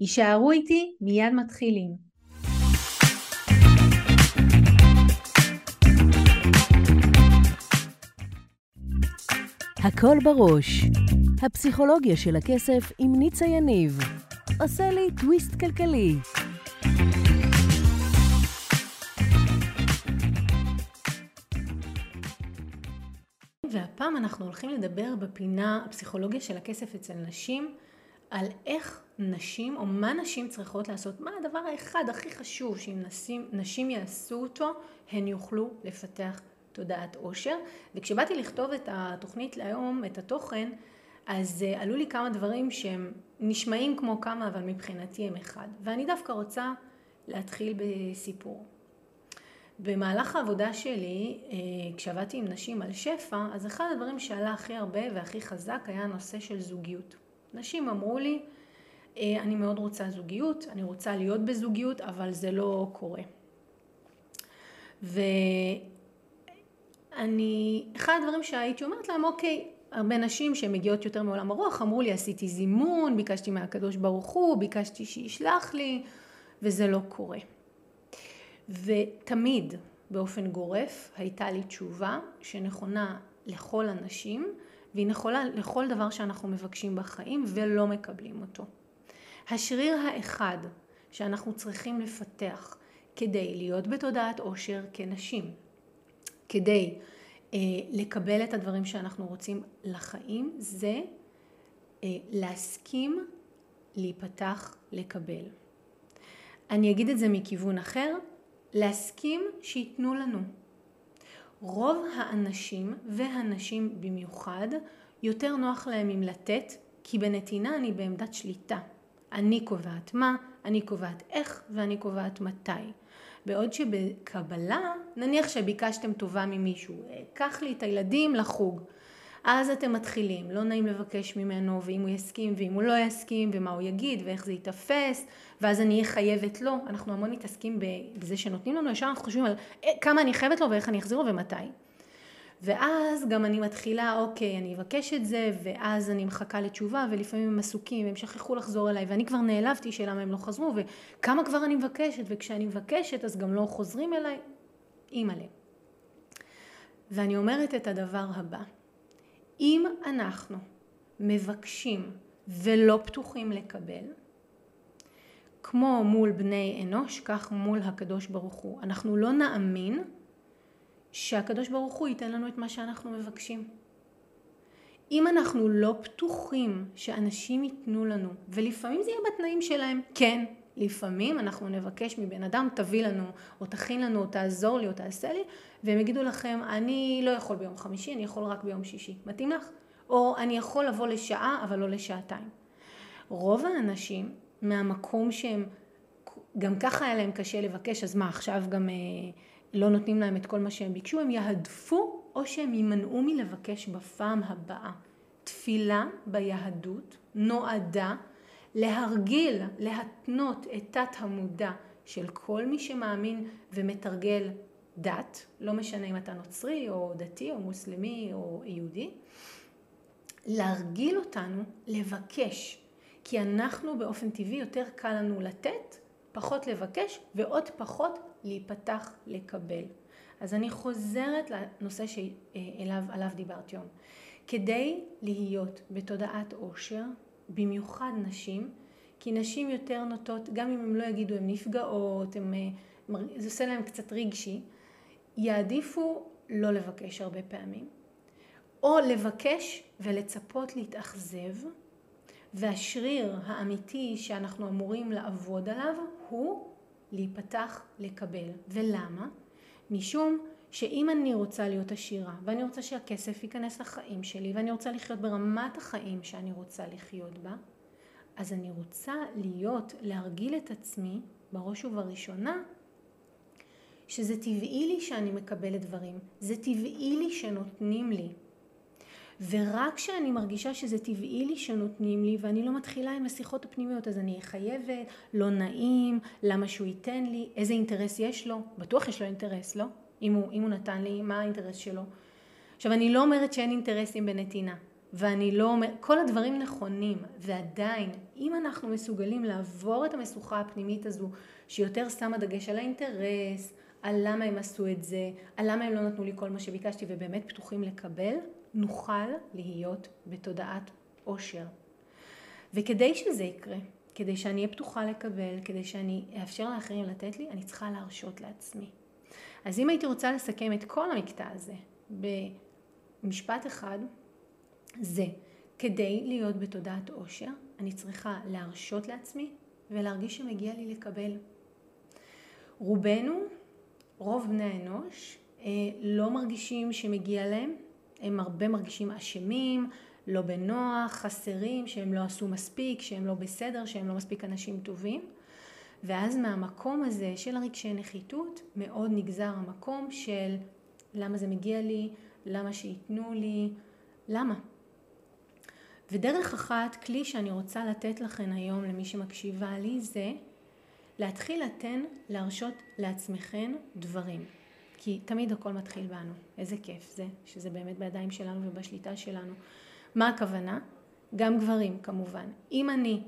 יישארו איתי, מיד מתחילים. הכל בראש, הפסיכולוגיה של הכסף עם ניצה יניב. עושה לי טוויסט כלכלי. והפעם אנחנו הולכים לדבר בפינה הפסיכולוגיה של הכסף אצל נשים על איך נשים, או מה נשים צריכות לעשות, מה הדבר האחד הכי חשוב שאם נשים, נשים יעשו אותו, הן יוכלו לפתח תודעת עושר. וכשבאתי לכתוב את התוכנית להיום, את התוכן, אז uh, עלו לי כמה דברים שהם נשמעים כמו כמה, אבל מבחינתי הם אחד. ואני דווקא רוצה להתחיל בסיפור. במהלך העבודה שלי, uh, כשעבדתי עם נשים על שפע, אז אחד הדברים שעלה הכי הרבה והכי חזק היה הנושא של זוגיות. נשים אמרו לי, אה, אני מאוד רוצה זוגיות, אני רוצה להיות בזוגיות, אבל זה לא קורה. ואני, אחד הדברים שהייתי אומרת להם, אוקיי, הרבה נשים שמגיעות יותר מעולם הרוח אמרו לי, עשיתי זימון, ביקשתי מהקדוש ברוך הוא, ביקשתי שישלח לי, וזה לא קורה. ותמיד, באופן גורף, הייתה לי תשובה שנכונה לכל הנשים, והיא נכונה לכל דבר שאנחנו מבקשים בחיים ולא מקבלים אותו. השריר האחד שאנחנו צריכים לפתח כדי להיות בתודעת עושר כנשים, כדי אה, לקבל את הדברים שאנחנו רוצים לחיים, זה אה, להסכים להיפתח לקבל. אני אגיד את זה מכיוון אחר, להסכים שייתנו לנו. רוב האנשים והנשים במיוחד יותר נוח להם עם לתת כי בנתינה אני בעמדת שליטה. אני קובעת מה, אני קובעת איך ואני קובעת מתי. בעוד שבקבלה, נניח שביקשתם טובה ממישהו, קח לי את הילדים לחוג. אז אתם מתחילים, לא נעים לבקש ממנו, ואם הוא יסכים ואם הוא לא יסכים, ומה הוא יגיד, ואיך זה ייתפס, ואז אני אהיה חייבת לו. אנחנו המון מתעסקים בזה שנותנים לנו, ישר אנחנו חושבים על אה, כמה אני חייבת לו ואיך אני אחזיר לו ומתי. ואז גם אני מתחילה, אוקיי, אני אבקש את זה, ואז אני מחכה לתשובה, ולפעמים הם עסוקים, והם שכחו לחזור אליי, ואני כבר נעלבתי שלמה הם לא חזרו, וכמה כבר אני מבקשת, וכשאני מבקשת אז גם לא חוזרים אליי, אימא'לה. ואני אומרת את הדבר הבא, אם אנחנו מבקשים ולא פתוחים לקבל, כמו מול בני אנוש, כך מול הקדוש ברוך הוא. אנחנו לא נאמין שהקדוש ברוך הוא ייתן לנו את מה שאנחנו מבקשים. אם אנחנו לא פתוחים שאנשים ייתנו לנו, ולפעמים זה יהיה בתנאים שלהם, כן, לפעמים אנחנו נבקש מבן אדם, תביא לנו, או תכין לנו, או תעזור לי, או תעשה לי, והם יגידו לכם, אני לא יכול ביום חמישי, אני יכול רק ביום שישי. מתאים לך? או אני יכול לבוא לשעה, אבל לא לשעתיים. רוב האנשים, מהמקום שהם, גם ככה היה להם קשה לבקש, אז מה, עכשיו גם... אה, לא נותנים להם את כל מה שהם ביקשו, הם יהדפו או שהם יימנעו מלבקש בפעם הבאה. תפילה ביהדות נועדה להרגיל, להתנות את תת המודע של כל מי שמאמין ומתרגל דת, לא משנה אם אתה נוצרי או דתי או מוסלמי או יהודי, להרגיל אותנו לבקש, כי אנחנו באופן טבעי יותר קל לנו לתת, פחות לבקש ועוד פחות להיפתח לקבל. אז אני חוזרת לנושא שאליו דיברתי היום. כדי להיות בתודעת עושר, במיוחד נשים, כי נשים יותר נוטות, גם אם הם לא יגידו הן נפגעות, הם, אה, זה עושה להם קצת רגשי, יעדיפו לא לבקש הרבה פעמים, או לבקש ולצפות להתאכזב, והשריר האמיתי שאנחנו אמורים לעבוד עליו הוא להיפתח לקבל. ולמה? משום שאם אני רוצה להיות עשירה ואני רוצה שהכסף ייכנס לחיים שלי ואני רוצה לחיות ברמת החיים שאני רוצה לחיות בה, אז אני רוצה להיות, להרגיל את עצמי, בראש ובראשונה, שזה טבעי לי שאני מקבלת דברים, זה טבעי לי שנותנים לי. ורק כשאני מרגישה שזה טבעי לי שנותנים לי ואני לא מתחילה עם השיחות הפנימיות אז אני חייבת, לא נעים, למה שהוא ייתן לי, איזה אינטרס יש לו, בטוח יש לו אינטרס, לא? אם הוא, אם הוא נתן לי, מה האינטרס שלו? עכשיו אני לא אומרת שאין אינטרסים בנתינה ואני לא אומרת, כל הדברים נכונים ועדיין אם אנחנו מסוגלים לעבור את המשוכה הפנימית הזו שיותר שמה דגש על האינטרס, על למה הם עשו את זה, על למה הם לא נתנו לי כל מה שביקשתי ובאמת פתוחים לקבל, נוכל להיות בתודעת עושר. וכדי שזה יקרה, כדי שאני אהיה פתוחה לקבל, כדי שאני אאפשר לאחרים לתת לי, אני צריכה להרשות לעצמי. אז אם הייתי רוצה לסכם את כל המקטע הזה במשפט אחד, זה כדי להיות בתודעת עושר, אני צריכה להרשות לעצמי ולהרגיש שמגיע לי לקבל. רובנו, רוב בני האנוש, אה, לא מרגישים שמגיע להם הם הרבה מרגישים אשמים, לא בנוח, חסרים, שהם לא עשו מספיק, שהם לא בסדר, שהם לא מספיק אנשים טובים. ואז מהמקום הזה של הרגשי נחיתות מאוד נגזר המקום של למה זה מגיע לי, למה שייתנו לי, למה. ודרך אחת, כלי שאני רוצה לתת לכם היום למי שמקשיבה לי זה להתחיל לתן, להרשות לעצמכם דברים. כי תמיד הכל מתחיל בנו. איזה כיף זה, שזה באמת בידיים שלנו ובשליטה שלנו. מה הכוונה? גם גברים כמובן. אם אני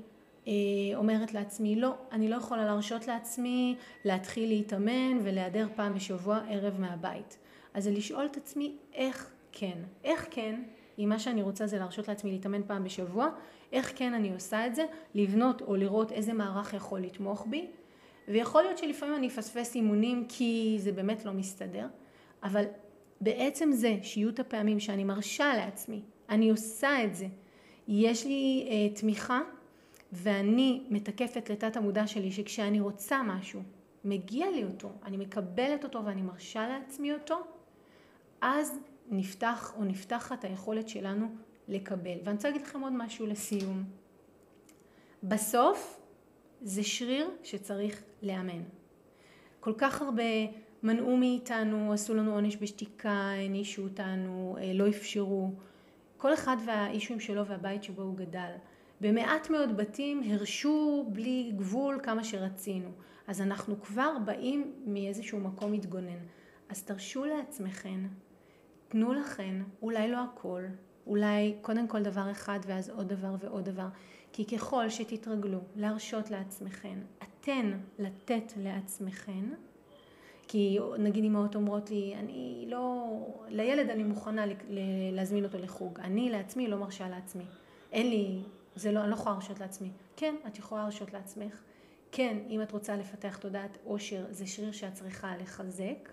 אומרת לעצמי, לא, אני לא יכולה להרשות לעצמי להתחיל להתאמן ולהיעדר פעם בשבוע ערב מהבית. אז זה לשאול את עצמי איך כן. איך כן, אם מה שאני רוצה זה להרשות לעצמי להתאמן פעם בשבוע, איך כן אני עושה את זה, לבנות או לראות איזה מערך יכול לתמוך בי, ויכול להיות שלפעמים אני אפספס אימונים כי זה באמת לא מסתדר, אבל בעצם זה שיהיו את הפעמים שאני מרשה לעצמי, אני עושה את זה, יש לי אה, תמיכה ואני מתקפת לתת המודע שלי שכשאני רוצה משהו, מגיע לי אותו, אני מקבלת אותו ואני מרשה לעצמי אותו, אז נפתח או נפתחת היכולת שלנו לקבל. ואני רוצה להגיד לכם עוד משהו לסיום. בסוף זה שריר שצריך לאמן. כל כך הרבה מנעו מאיתנו, עשו לנו עונש בשתיקה, הענישו אותנו, אה, לא אפשרו. כל אחד והאישויים שלו והבית שבו הוא גדל. במעט מאוד בתים הרשו בלי גבול כמה שרצינו. אז אנחנו כבר באים מאיזשהו מקום מתגונן. אז תרשו לעצמכם, תנו לכן, אולי לא הכל, אולי קודם כל דבר אחד ואז עוד דבר ועוד דבר. כי ככל שתתרגלו להרשות לעצמכן, אתן לתת לעצמכן, כי נגיד אמהות אומרות לי, אני לא, לילד אני מוכנה להזמין אותו לחוג, אני לעצמי לא מרשה לעצמי, אין לי, זה לא, אני לא יכולה להרשות לעצמי. כן, את יכולה להרשות לעצמך, כן, אם את רוצה לפתח תודעת עושר, זה שריר שאת צריכה לחזק,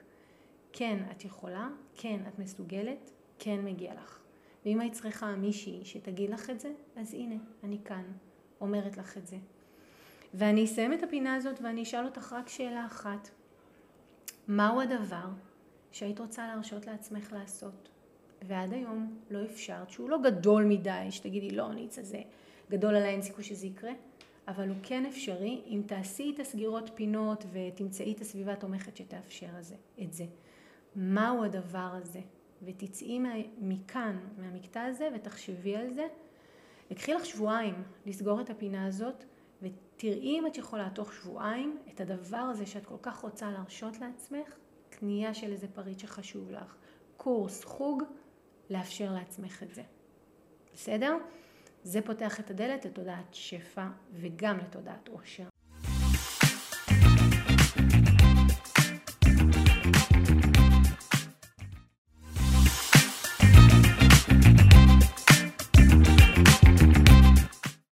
כן, את יכולה, כן, את מסוגלת, כן, מגיע לך. ואם היית צריכה מישהי שתגיד לך את זה, אז הנה, אני כאן, אומרת לך את זה. ואני אסיים את הפינה הזאת ואני אשאל אותך רק שאלה אחת. מהו הדבר שהיית רוצה להרשות לעצמך לעשות? ועד היום לא אפשרת, שהוא לא גדול מדי, שתגידי לא, ניצה זה גדול עליי, אין סיכוי שזה יקרה, אבל הוא כן אפשרי אם תעשי את הסגירות פינות ותמצאי את הסביבה התומכת שתאפשר את זה. מהו הדבר הזה? ותצאי מכאן, מהמקטע הזה, ותחשבי על זה. יקחי לך שבועיים לסגור את הפינה הזאת, ותראי אם את יכולה תוך שבועיים את הדבר הזה שאת כל כך רוצה להרשות לעצמך, קנייה של איזה פריט שחשוב לך, קורס, חוג, לאפשר לעצמך את זה. בסדר? זה פותח את הדלת לתודעת שפע וגם לתודעת עושר.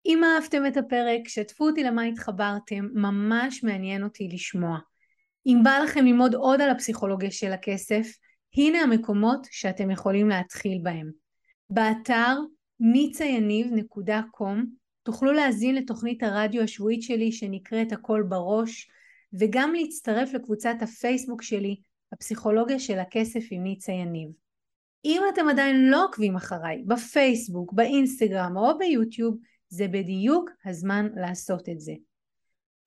אם אהבתם את הפרק, שתפו אותי למה התחברתם, ממש מעניין אותי לשמוע. אם בא לכם ללמוד עוד על הפסיכולוגיה של הכסף, הנה המקומות שאתם יכולים להתחיל בהם. באתר ניצayaniv.com תוכלו להזין לתוכנית הרדיו השבועית שלי שנקראת הכל בראש, וגם להצטרף לקבוצת הפייסבוק שלי, הפסיכולוגיה של הכסף עם ניצה יניב. אם אתם עדיין לא עוקבים אחריי בפייסבוק, באינסטגרם או ביוטיוב, זה בדיוק הזמן לעשות את זה.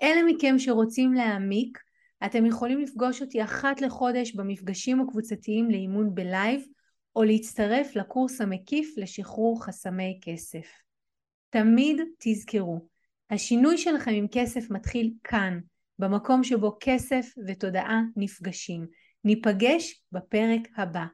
אלה מכם שרוצים להעמיק, אתם יכולים לפגוש אותי אחת לחודש במפגשים הקבוצתיים לאימון בלייב, או להצטרף לקורס המקיף לשחרור חסמי כסף. תמיד תזכרו, השינוי שלכם עם כסף מתחיל כאן, במקום שבו כסף ותודעה נפגשים. ניפגש בפרק הבא.